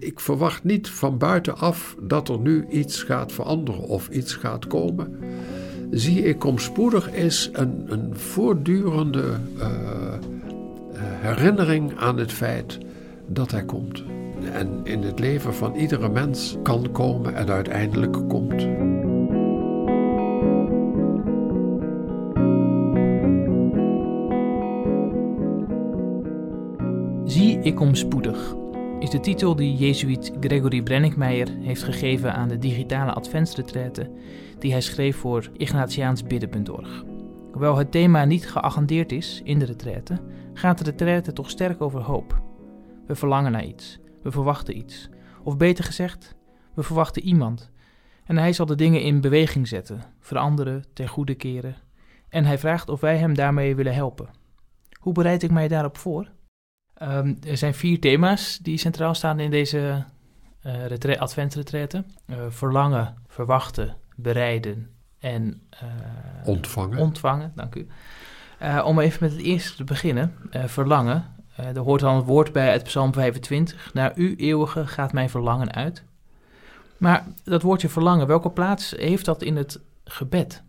Ik verwacht niet van buitenaf dat er nu iets gaat veranderen of iets gaat komen. Zie ik kom spoedig is een, een voortdurende uh, herinnering aan het feit dat hij komt. En in het leven van iedere mens kan komen en uiteindelijk komt. Zie ik kom spoedig is de titel die Jezuïet Gregory Brenninkmeijer heeft gegeven aan de digitale adventsretraite die hij schreef voor Ignatiaansbidden.org. Hoewel het thema niet geagendeerd is in de retraite, gaat de retraite toch sterk over hoop. We verlangen naar iets, we verwachten iets, of beter gezegd, we verwachten iemand. En hij zal de dingen in beweging zetten, veranderen, ten goede keren. En hij vraagt of wij hem daarmee willen helpen. Hoe bereid ik mij daarop voor? Um, er zijn vier thema's die centraal staan in deze uh, adventretraite. Uh, verlangen, verwachten, bereiden en uh, ontvangen. ontvangen. Dank u. om even met het eerste te beginnen. verlangen. er hoort dan het woord bij uit Psalm 25. Naar u, eeuwige, gaat mijn verlangen uit. Maar dat woordje verlangen, welke plaats heeft dat in het gebed?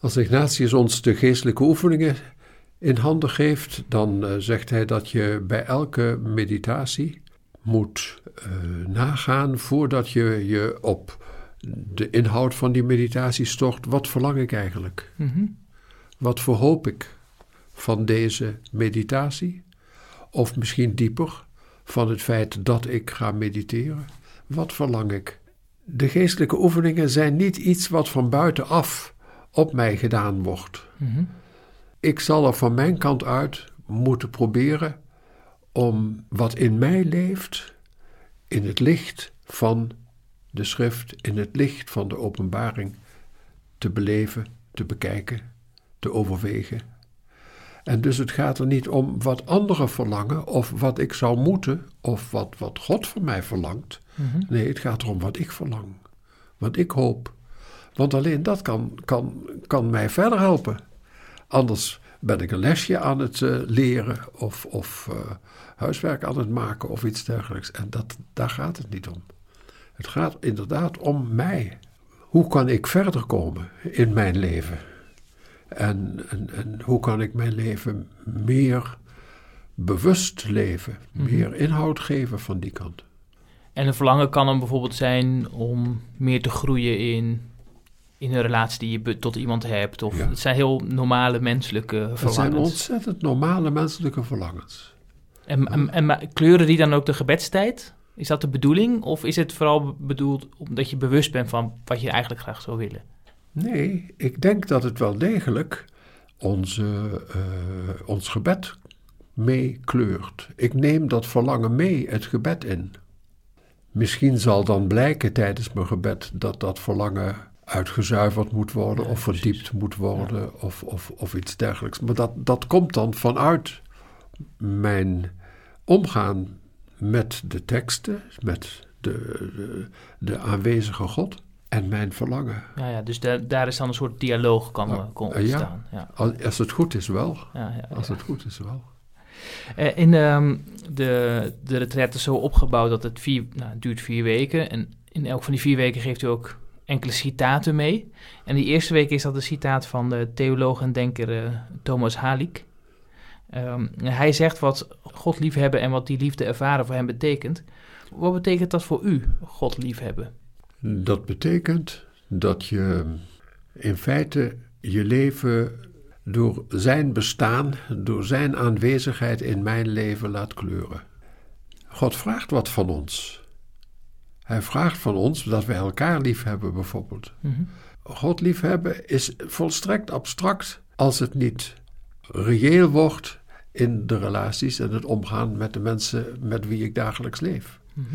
Als Ignatius ons de geestelijke oefeningen in handen geeft, dan uh, zegt hij dat je bij elke meditatie moet uh, nagaan voordat je je op de inhoud van die meditatie stort. Wat verlang ik eigenlijk? Mm -hmm. Wat verhoop ik van deze meditatie? Of misschien dieper van het feit dat ik ga mediteren. Wat verlang ik? De geestelijke oefeningen zijn niet iets wat van buitenaf op mij gedaan wordt. Mm -hmm. Ik zal er van mijn kant uit moeten proberen om wat in mij leeft, in het licht van de schrift, in het licht van de openbaring, te beleven, te bekijken, te overwegen. En dus het gaat er niet om wat anderen verlangen of wat ik zou moeten of wat, wat God van mij verlangt. Mhm. Nee, het gaat erom wat ik verlang, wat ik hoop. Want alleen dat kan, kan, kan mij verder helpen. Anders ben ik een lesje aan het uh, leren of, of uh, huiswerk aan het maken of iets dergelijks. En dat, daar gaat het niet om. Het gaat inderdaad om mij. Hoe kan ik verder komen in mijn leven? En, en, en hoe kan ik mijn leven meer bewust leven, mm -hmm. meer inhoud geven van die kant? En een verlangen kan dan bijvoorbeeld zijn om meer te groeien in in een relatie die je tot iemand hebt. Of, Het zijn heel normale menselijke verlangens. Het zijn ontzettend normale menselijke verlangens. En, en, en, kleuren die dan ook de gebedstijd? Is dat de bedoeling? Of is het vooral bedoeld omdat je bewust bent van wat je eigenlijk graag zou willen? Nee, ik denk dat het wel degelijk onze, uh, ons gebed meekleurt. Ik neem dat verlangen mee het gebed in. Misschien zal dan blijken tijdens mijn gebed dat dat verlangen uitgezuiverd moet worden of verdiept moet worden of, of, of iets dergelijks. Maar dat, dat komt dan vanuit mijn omgaan met de teksten, met de, de, de aanwezige God en mijn verlangen. Ja, ja dus daar daar is dan een soort dialoog kan, ontstaan. Ja, Als het goed is wel. Als het goed is wel. Uh, in um, de, de retret is zo opgebouwd dat het, vier, nou, het duurt vier weken. En in elk van die vier weken geeft u ook enkele citaten mee. En die eerste week is dat een citaat van de theoloog en denker uh, Thomas Halik. Um, hij zegt wat God liefhebben en wat die liefde ervaren voor hem betekent. Wat betekent dat voor u, God liefhebben? Dat betekent dat je in feite je leven door zijn bestaan, door zijn aanwezigheid in mijn leven laat kleuren. God vraagt wat van ons. Hij vraagt van ons dat wij elkaar lief hebben, bijvoorbeeld. Mm God liefhebben is volstrekt abstract als het niet reëel wordt in de relaties en het omgaan met de mensen met wie ik dagelijks leef. Mhm.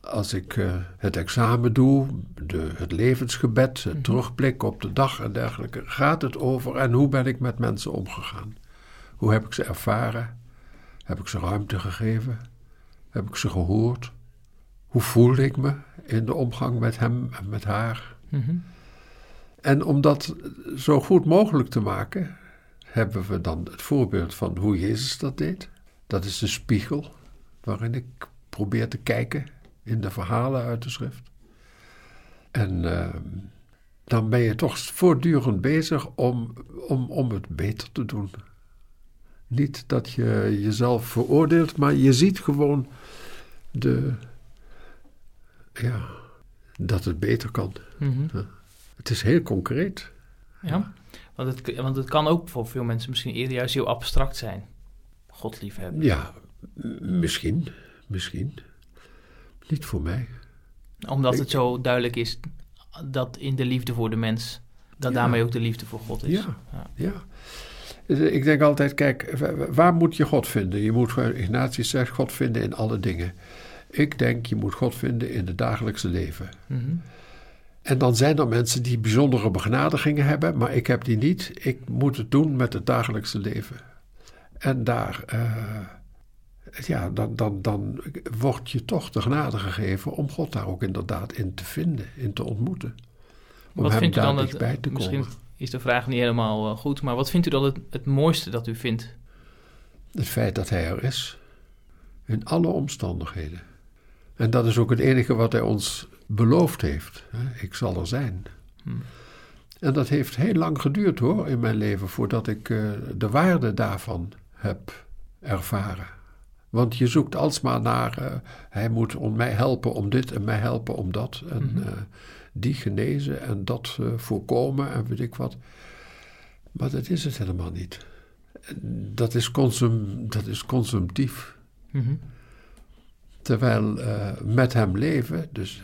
Als ik uh, het examen doe, de, het levensgebed, het mm terugblik op de dag en dergelijke, gaat het over en hoe ben ik met mensen omgegaan? Hoe heb ik ze ervaren? Heb ik ze ruimte gegeven? Heb ik ze gehoord? Hoe voelde ik me in de omgang met hem en met haar? Mhm. En om dat zo goed mogelijk te maken, hebben we dan het voorbeeld van hoe Jezus dat deed. Dat is de spiegel waarin ik probeer te kijken in de verhalen uit de schrift. En ehm, dan ben je toch voortdurend bezig om, om, om het beter te doen. Niet dat je jezelf veroordeelt, maar je ziet gewoon de, ja, dat het beter kan. Mhm. Het is heel concreet. Ja, want het, want het kan ook voor veel mensen misschien eerder juist heel abstract zijn. God liefhebben. Ja, misschien, misschien. Niet voor mij. Omdat Ik- het zo duidelijk is dat in de liefde voor de mens, dat Ja. daarmee ook de liefde voor God is. Ja. Ja. Dus Ik denk altijd, kijk, wa- waar moet je God vinden? Je moet, Ignatius zegt, God vinden in alle dingen. Ik denk, je moet God vinden in het dagelijkse leven. Mhm. En dan zijn er mensen die bijzondere begradigingen hebben, maar ik heb die niet. Ik moet het doen met het dagelijkse leven. En daar, eh, ja, dan, dan, dan wordt je toch de genade gegeven om God daar ook inderdaad in te vinden, in te ontmoeten. Om Wat hem vindt u daar dan het, dichtbij te misschien komen. is de vraag niet helemaal eh, goed, maar wat vindt u dan het, het mooiste dat u vindt? Het feit dat hij er is. In alle omstandigheden. En dat is ook het enige wat hij ons beloofd heeft. Ik zal er zijn. Hmm. En dat heeft heel lang geduurd hoor in mijn leven voordat ik eh, de waarde daarvan heb ervaren. Want je zoekt alsmaar naar, eh, hij moet om mij helpen om dit en mij helpen om dat. En Mhm. eh, die genezen en dat voorkomen en weet ik wat. Maar dat is het helemaal niet. Dat is, consum, dat is consumptief. Mhm. Terwijl eh, met hem leven, dus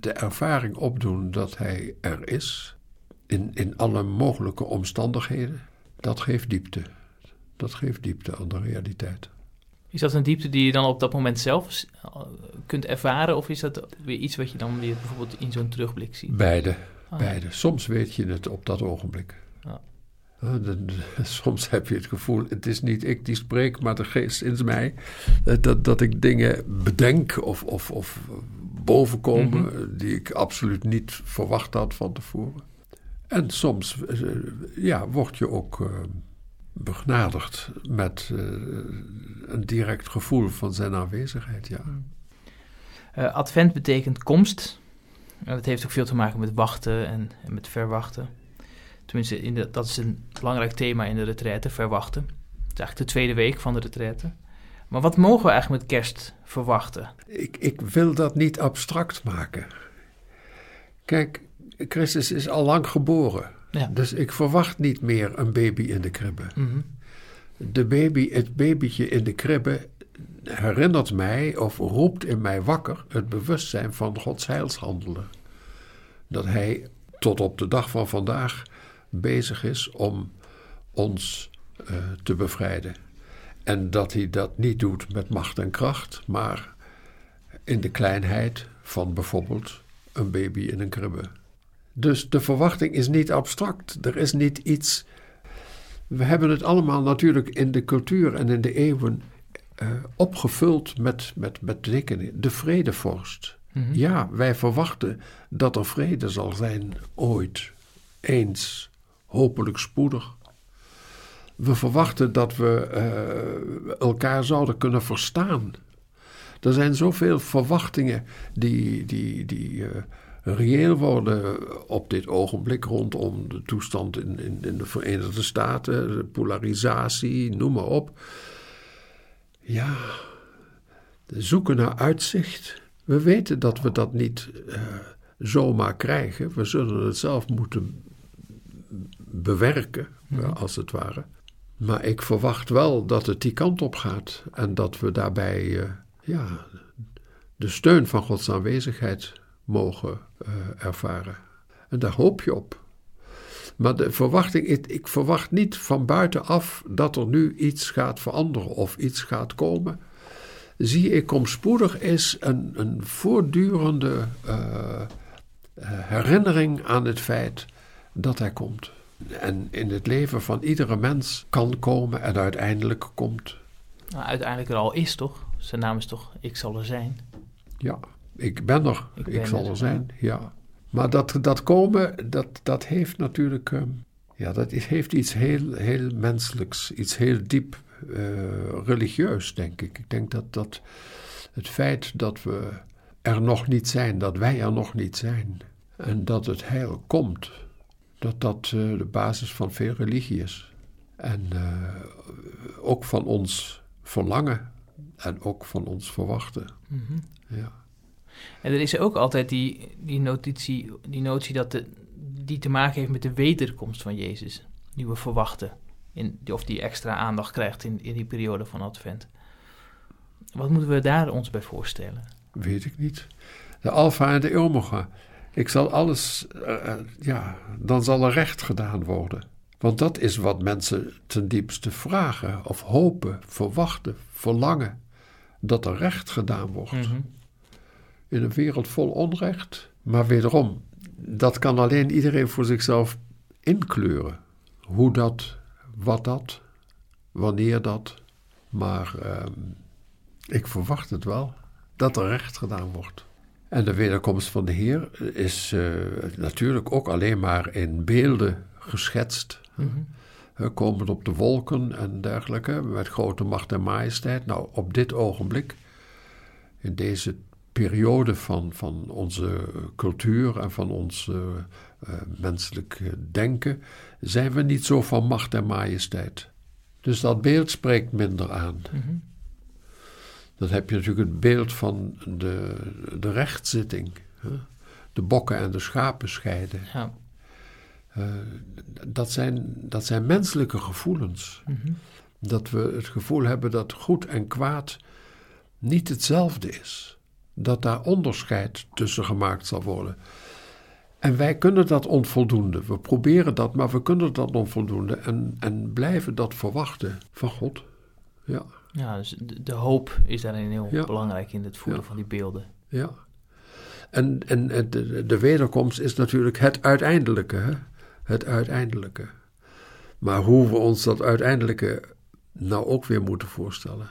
de ervaring opdoen dat hij er is, in, in alle mogelijke omstandigheden, dat geeft diepte. Dat geeft diepte aan de realiteit. Is dat een diepte die je dan op dat moment zelf eh, kunt ervaren? Of is dat weer iets wat je dan weer bijvoorbeeld in zo'n terugblik ziet? Beide, Ah, beide. Soms weet je het op dat ogenblik. Ja. Eh, soms heb je het gevoel, het is niet ik die spreek, maar de geest in mij. eh, Dat, dat ik dingen bedenk of, of, of bovenkomen Mhm. eh, die ik absoluut niet verwacht had van tevoren. En soms ja, word je ook begnadigd met een direct gevoel van zijn aanwezigheid. Ja. Eh, advent betekent komst. Dat heeft ook veel te maken met wachten en, en met verwachten. Tenminste, in de, dat is een belangrijk thema in de retraite, verwachten. Het is eigenlijk de tweede week van de retraite. Maar wat mogen we eigenlijk met kerst verwachten? Ik, ik wil dat niet abstract maken. Kijk, Christus is al lang geboren. Ja. Dus ik verwacht niet meer een baby in de kribbe. Mhm. De baby, het babytje in de kribbe herinnert mij of roept in mij wakker het bewustzijn van Gods heilshandelen. Dat Hij tot op de dag van vandaag bezig is om ons eh, te bevrijden. En dat Hij dat niet doet met macht en kracht, maar in de kleinheid van bijvoorbeeld een baby in een kribbe. Dus de verwachting is niet abstract. Er is niet iets. We hebben het allemaal natuurlijk in de cultuur en in de eeuwen eh, opgevuld met, met, met dingen. De vredevorst. Mhm. Ja, wij verwachten dat er vrede zal zijn ooit, eens, hopelijk spoedig. We verwachten dat we eh, elkaar zouden kunnen verstaan. Er zijn zoveel verwachtingen die, die, die eh, reëel worden op dit ogenblik rondom de toestand in, in, in de Verenigde Staten, de polarisatie, noem maar op. Ja, zoeken naar uitzicht. We weten dat we dat niet eh, zomaar krijgen. We zullen het zelf moeten bewerken, Mhm. eh, als het ware. Maar ik verwacht wel dat het die kant op gaat en dat we daarbij eh, ja, de steun van Gods aanwezigheid mogen eh, ervaren. En daar hoop je op. Maar de verwachting, ik, ik verwacht niet van buitenaf dat er nu iets gaat veranderen of iets gaat komen. Zie ik kom spoedig is een, een voortdurende herinnering aan het feit dat hij komt. En in het leven van iedere mens kan komen en uiteindelijk komt. Nou, uiteindelijk er al is, toch? Zijn naam is toch Ik zal er zijn. Ja, ik ben er, Ik zal er, er zijn, ja. Maar dat, dat komen, dat, dat heeft natuurlijk, eh, ja, dat is- heeft iets heel, heel menselijks, iets heel diep eh, religieus, denk ik. Ik denk dat dat Het feit dat we er nog niet zijn, dat wij er nog niet zijn. En dat het heil komt. Dat dat uh, de basis van veel religie is. En uh, ook van ons verlangen en ook van ons verwachten. Mm -hmm. ja. En er is ook altijd die, die, notitie, die notie dat de, die te maken heeft met de wederkomst van Jezus. Die we verwachten. In, of die extra aandacht krijgt in, in die periode van Advent. Wat moeten we daar ons bij voorstellen? Weet ik niet. De Alpha en de Omega. Ik zal alles, uh, ja, dan zal er recht gedaan worden. Want dat is wat mensen ten diepste vragen, of hopen, verwachten, verlangen. Dat er recht gedaan wordt. Mm -hmm. In een wereld vol onrecht. Maar wederom, dat kan alleen iedereen voor zichzelf inkleuren. Hoe dat, wat dat, wanneer dat. Maar uh, ik verwacht het wel, dat er recht gedaan wordt. En de wederkomst van de Heer is uh, natuurlijk ook alleen maar in beelden geschetst. Mm -hmm. Komen op de wolken en dergelijke, met grote macht en majesteit. Nou, op dit ogenblik, in deze periode van, van onze cultuur en van ons uh, uh, menselijk denken, zijn we niet zo van macht en majesteit. Dus dat beeld spreekt minder aan. Mm -hmm. Dan heb je natuurlijk het beeld van de, de rechtszitting. Hè? De bokken en de schapen scheiden. Ja. Uh, dat, zijn, dat zijn menselijke gevoelens. Mm -hmm. Dat we het gevoel hebben dat goed en kwaad niet hetzelfde is. Dat daar onderscheid tussen gemaakt zal worden. En wij kunnen dat onvoldoende. We proberen dat, maar we kunnen dat onvoldoende. En, en blijven dat verwachten van God. Ja. Ja, dus de, de hoop is daarin heel ja. belangrijk in het voeren ja. van die beelden. Ja. En, en de, de wederkomst is natuurlijk het uiteindelijke. Hè? Het uiteindelijke. Maar hoe we ons dat uiteindelijke nou ook weer moeten voorstellen,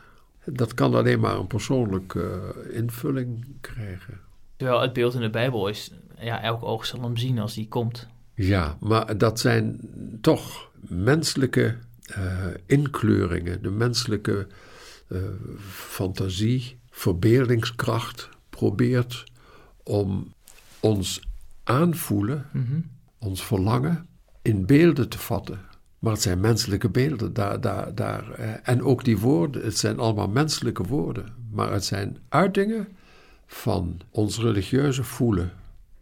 dat kan alleen maar een persoonlijke uh, invulling krijgen. Terwijl het beeld in de Bijbel is, ja, elk oog zal hem zien als die komt. Ja, maar dat zijn toch menselijke uh, inkleuringen, de menselijke uh, fantasie, verbeeldingskracht probeert om ons aanvoelen, mm -hmm. ons verlangen, in beelden te vatten. Maar het zijn menselijke beelden. Daar, daar, daar, eh, en ook die woorden, het zijn allemaal menselijke woorden. Maar het zijn uitingen van ons religieuze voelen,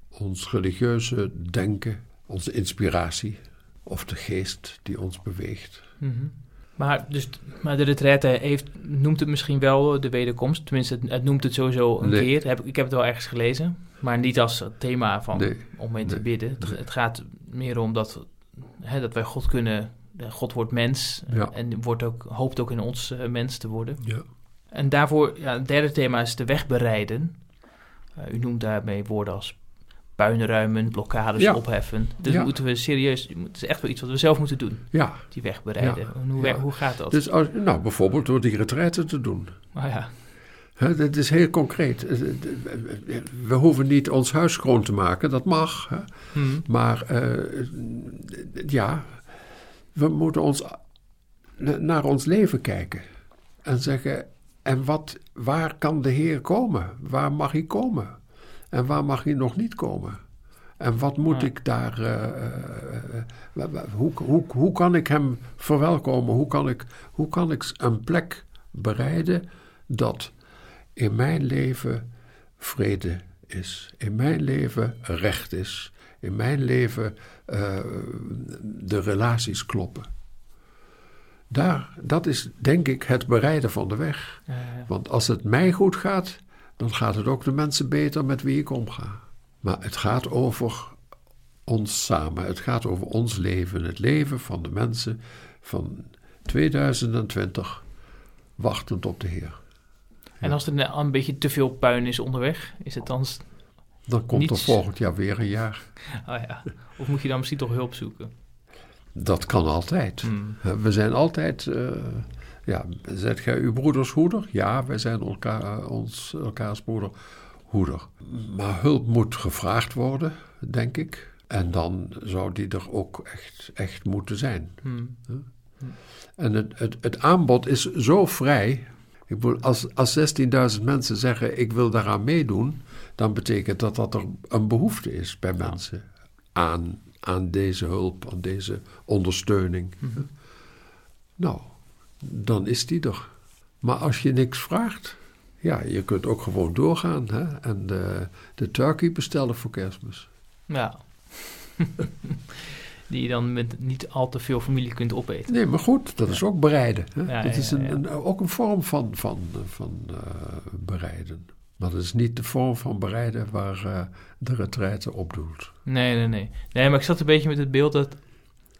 ons religieuze denken, onze inspiratie of de geest die ons beweegt. Mm -hmm. Maar, dus, maar de retraite heeft, noemt het misschien wel de wederkomst. Tenminste, het, het noemt het sowieso een nee. keer. Heb, ik heb het wel ergens gelezen. Maar niet als thema van, nee. om mee te nee. bidden. Het, het, gaat meer om dat, hè, dat wij God kunnen... God wordt mens ja. en wordt ook, hoopt ook in ons uh, mens te worden. Ja. En daarvoor, ja, het derde thema is de weg bereiden. Uh, u noemt daarmee woorden als puinruimen, blokkades ja. opheffen. Dus ja. moeten we serieus, het is echt wel iets wat we zelf moeten doen. Ja. Die weg bereiden. Hoe, hoe, gaat dat? Dus als, nou, bijvoorbeeld door die retraite te doen. Oh ja. He, dat is heel concreet. We hoeven niet ons huis schoon te maken, dat mag. Hmm. Maar uh, ja, we moeten ons naar ons leven kijken. En zeggen, en wat, waar kan de Heer komen? Waar mag hij komen? En waar mag hij nog niet komen? En wat moet ja. ik daar. Uh, uh, hoe, hoe, hoe kan ik hem verwelkomen? Hoe kan ik, hoe kan ik een plek bereiden dat in mijn leven vrede is, in mijn leven recht is, in mijn leven uh, de relaties kloppen? Daar, dat is denk ik het bereiden van de weg. Ja, ja. Want als het mij goed gaat, dan gaat het ook de mensen beter met wie ik omga. Maar het gaat over ons samen. Het gaat over ons leven. Het leven van de mensen van 2020 wachtend op de Heer. En als er een beetje te veel puin is onderweg, is het dan. Dan komt niets... er volgend jaar weer een jaar. Oh ja. Of moet je dan misschien toch hulp zoeken? Dat kan altijd. Hmm. We zijn altijd. Uh, ja, zet gij uw broeders hoeder? Ja, wij zijn elkaar, ons, elkaars broeder hoeder. Maar hulp moet gevraagd worden, denk ik. En dan zou die er ook echt, echt moeten zijn. Hmm. En het, het, het aanbod is zo vrij. Ik bedoel, als, als 16.000 mensen zeggen: Ik wil daaraan meedoen, dan betekent dat dat er een behoefte is bij mensen aan, aan deze hulp, aan deze ondersteuning. Mhm. Nou, dan is die er. Maar als je niks vraagt, ja, je kunt ook gewoon doorgaan hè? en de, de turkey bestellen voor kerstmis. Ja. Die je dan met niet al te veel familie kunt opeten. Nee, maar goed, dat is ook bereiden. Hè? Ja, dat ja, is een, ja. een- ook een vorm van, van, van eh, bereiden. Maar dat is niet de vorm van bereiden waar eh, de retraite op doelt. Nee, nee, nee. Nee, maar ik zat een beetje met het beeld dat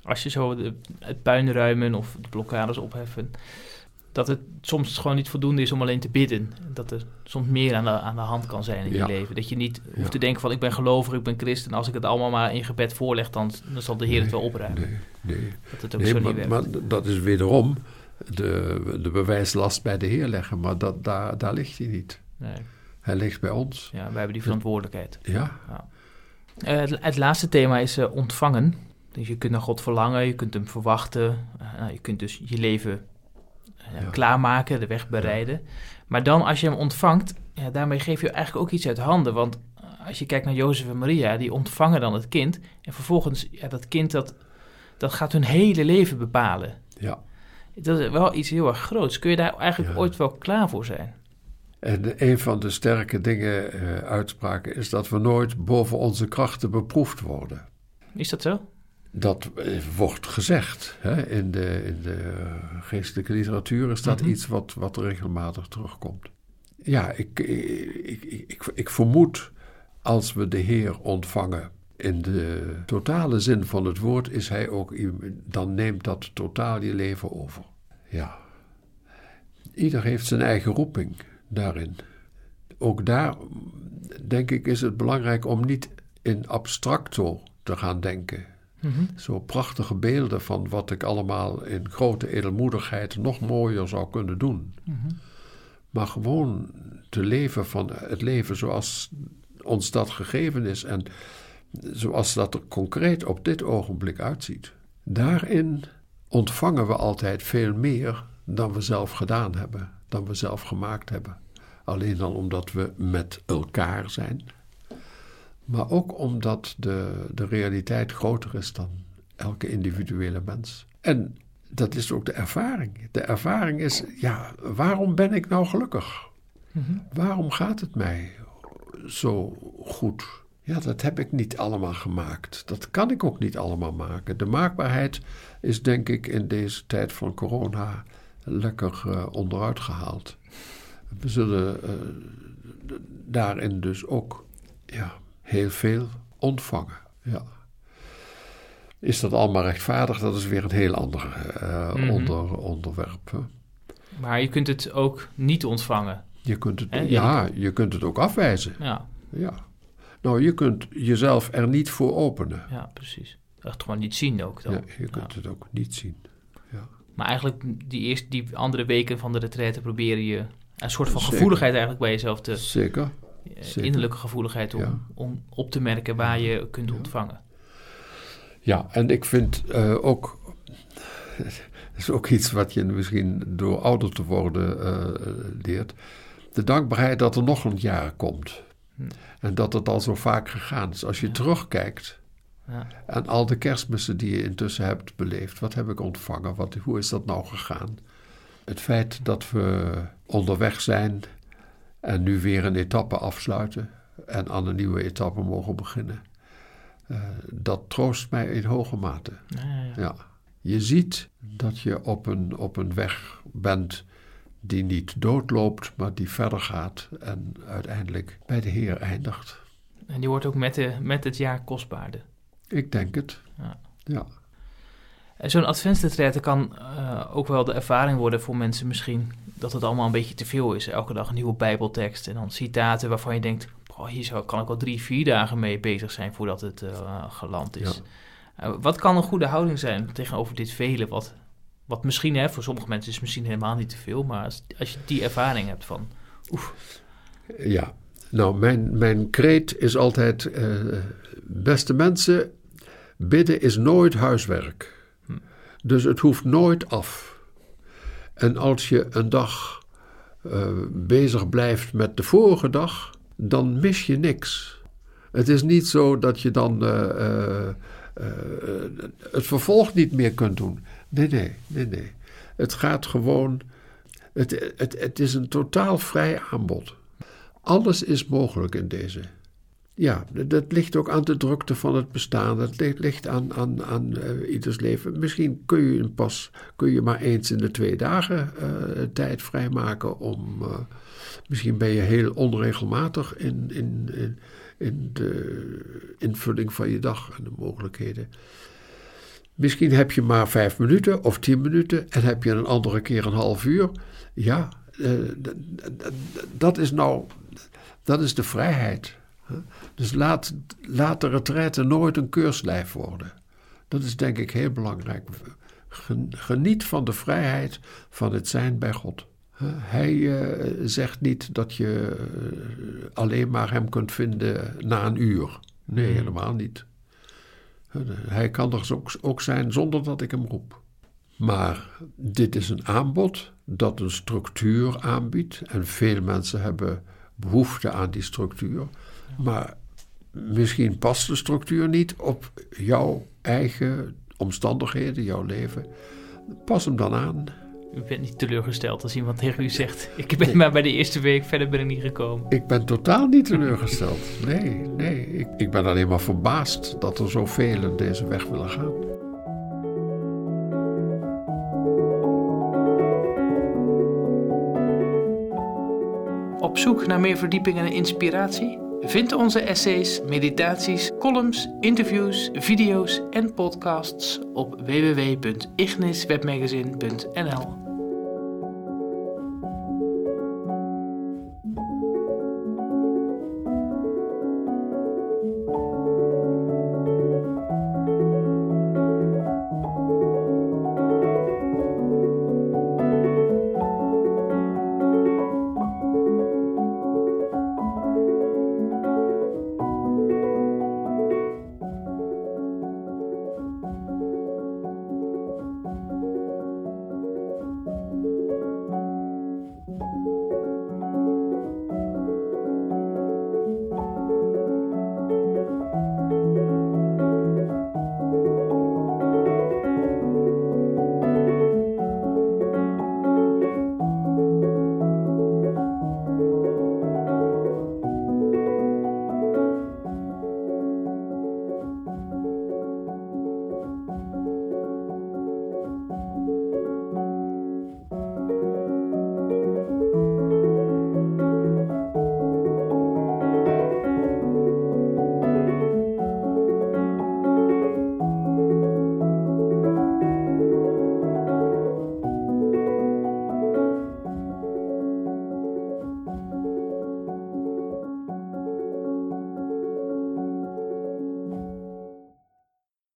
als je zo de, het puin ruimen of de blokkades opheffen, dat het soms gewoon niet voldoende is om alleen te bidden. Dat er soms meer aan de, aan de hand kan zijn in Ja. je leven. Dat je niet hoeft Ja. te denken van ik ben gelovig, ik ben christen. En als ik het allemaal maar in gebed voorleg, dan, dan zal de Heer het wel opruimen. Nee, nee. Dat het ook nee zo maar, niet werkt. maar dat is wederom de, de bewijslast bij de Heer leggen. Maar dat, daar, daar ligt hij niet. Nee. Hij ligt bij ons. Ja, wij hebben die verantwoordelijkheid. Ja, Eh, het, het laatste thema is eh, ontvangen. Dus je kunt naar God verlangen, je kunt hem verwachten. Eh, nou, je kunt dus je leven eh, Ja. klaarmaken, de weg bereiden. Maar dan als je hem ontvangt, ja, daarmee geef je eigenlijk ook iets uit handen. Want eh, als je kijkt naar Jozef en Maria, die ontvangen dan het kind. En vervolgens, ja, dat kind dat, dat gaat hun hele leven bepalen. ja. Dat is wel iets heel erg groots. Kun je daar eigenlijk Ja. ooit wel klaar voor zijn? En een van de sterke dingen, eh, uitspraken, is dat we nooit boven onze krachten beproefd worden. Is dat zo? Dat eh, wordt gezegd. Hè? In, de, in de geestelijke literatuur is dat Mhm. iets wat, wat regelmatig terugkomt. Ja, ik, ik, ik, ik, ik vermoed als we de Heer ontvangen in de totale zin van het woord, is Hij ook, dan neemt dat totaal je leven over. Ja. Ieder heeft zijn eigen roeping daarin. Ook daar, denk ik, is het belangrijk om niet in abstracto te gaan denken. Mhm. Zo prachtige beelden van wat ik allemaal in grote edelmoedigheid nog mooier zou kunnen doen. Mhm. Maar gewoon te leven van het leven zoals ons dat gegeven is en zoals dat er concreet op dit ogenblik uitziet. Daarin ontvangen we altijd veel meer dan we zelf gedaan hebben, dan we zelf gemaakt hebben. Alleen dan omdat we met elkaar zijn, maar ook omdat de, de realiteit groter is dan elke individuele mens. En dat is ook de ervaring. De ervaring is, ja, waarom ben ik nou gelukkig? Mhm. Waarom gaat het mij zo goed? Ja, dat heb ik niet allemaal gemaakt. Dat kan ik ook niet allemaal maken. De maakbaarheid is denk ik in deze tijd van corona lekker eh, onderuit gehaald. We zullen eh, daarin dus ook ja, heel veel ontvangen. Ja. Is dat allemaal rechtvaardig? Dat is weer een heel ander eh, Mhm. onder, onderwerp. hè. Maar je kunt het ook niet ontvangen. Je kunt het, ja, je kunt het ook afwijzen. Ja, Ja. Nou, je kunt jezelf er niet voor openen. ja precies. Echt gewoon niet zien ook dan. Ja, je kunt Ja. het ook niet zien. Maar eigenlijk die, eerste, die andere weken van de retraite proberen je een soort van Zeker. gevoeligheid eigenlijk bij jezelf te... Zeker. Eh, zeker. innerlijke gevoeligheid om, Ja. om op te merken waar je kunt ontvangen. Ja, en ik vind eh, ook. Dat is ook iets wat je misschien door ouder te worden eh, leert. De dankbaarheid dat er nog een jaar komt. Hm. En dat het al zo vaak gegaan is. Als je Ja. terugkijkt Ja. en al de kerstmissen die je intussen hebt beleefd. Wat heb ik ontvangen? Wat, hoe is dat nou gegaan? Het feit dat we onderweg zijn en nu weer een etappe afsluiten en aan een nieuwe etappe mogen beginnen. eh, dat troost mij in hoge mate. Ja, ja, ja. Ja. Je ziet dat je op een, op een weg bent die niet doodloopt, maar die verder gaat en uiteindelijk bij de Heer eindigt. En die wordt ook met, de, met het jaar kostbaarder. Ik denk het. Ja. Zo'n adventsretraite kan eh, ook wel de ervaring worden voor mensen misschien dat het allemaal een beetje te veel is. Elke dag een nieuwe bijbeltekst en dan citaten waarvan je denkt... "Goh, hier zou, kan ik wel drie, vier dagen mee bezig zijn voordat het eh, geland is. Eh, wat kan een goede houding zijn tegenover dit vele? Wat, wat misschien, hè, voor sommige mensen is misschien helemaal niet te veel... maar als, als je die ervaring hebt van... Ja, nou, mijn, mijn kreet is altijd: eh, beste mensen, bidden is nooit huiswerk. Hm. Dus het hoeft nooit af. En als je een dag uh, bezig blijft met de vorige dag, dan mis je niks. Het is niet zo dat je dan uh, het vervolg niet meer kunt doen. Nee, nee, nee, nee. Het gaat gewoon. Het, het, het is een totaal vrij aanbod. Alles is mogelijk in deze. Ja, dat ligt ook aan de drukte van het bestaan. Dat ligt aan, aan, aan uh, ieders leven. Misschien kun je een pas kun je maar eens in de twee dagen uh, tijd vrijmaken om. Uh, misschien ben je heel onregelmatig in, in, in, in, de invulling van je dag en de mogelijkheden. Misschien heb je maar vijf minuten of tien minuten en heb je een andere keer een half uur. Ja, dat is nou. Dat is de vrijheid. Dus laat, laat de retraite nooit een keurslijf worden. Dat is denk ik heel belangrijk. Geniet van de vrijheid van het zijn bij God. Hij uh, zegt niet dat je uh, alleen maar hem kunt vinden na een uur. Nee, hmm. helemaal niet. Hij kan er ook, ook zijn zonder dat ik hem roep. Maar dit is een aanbod dat een structuur aanbiedt. En veel mensen hebben behoefte aan die structuur. Maar misschien past de structuur niet op jouw eigen omstandigheden, jouw leven. Pas hem dan aan. U bent niet teleurgesteld als iemand tegen u zegt: Ik ben maar bij de eerste week, verder ben ik niet gekomen. Ik ben totaal niet teleurgesteld. Nee, nee. Ik, ik ben alleen maar verbaasd dat er zoveel deze weg willen gaan. Op zoek naar meer verdieping en inspiratie? Vind onze essays, meditaties, columns, interviews, video's en podcasts op www.igniswebmagazine.nl.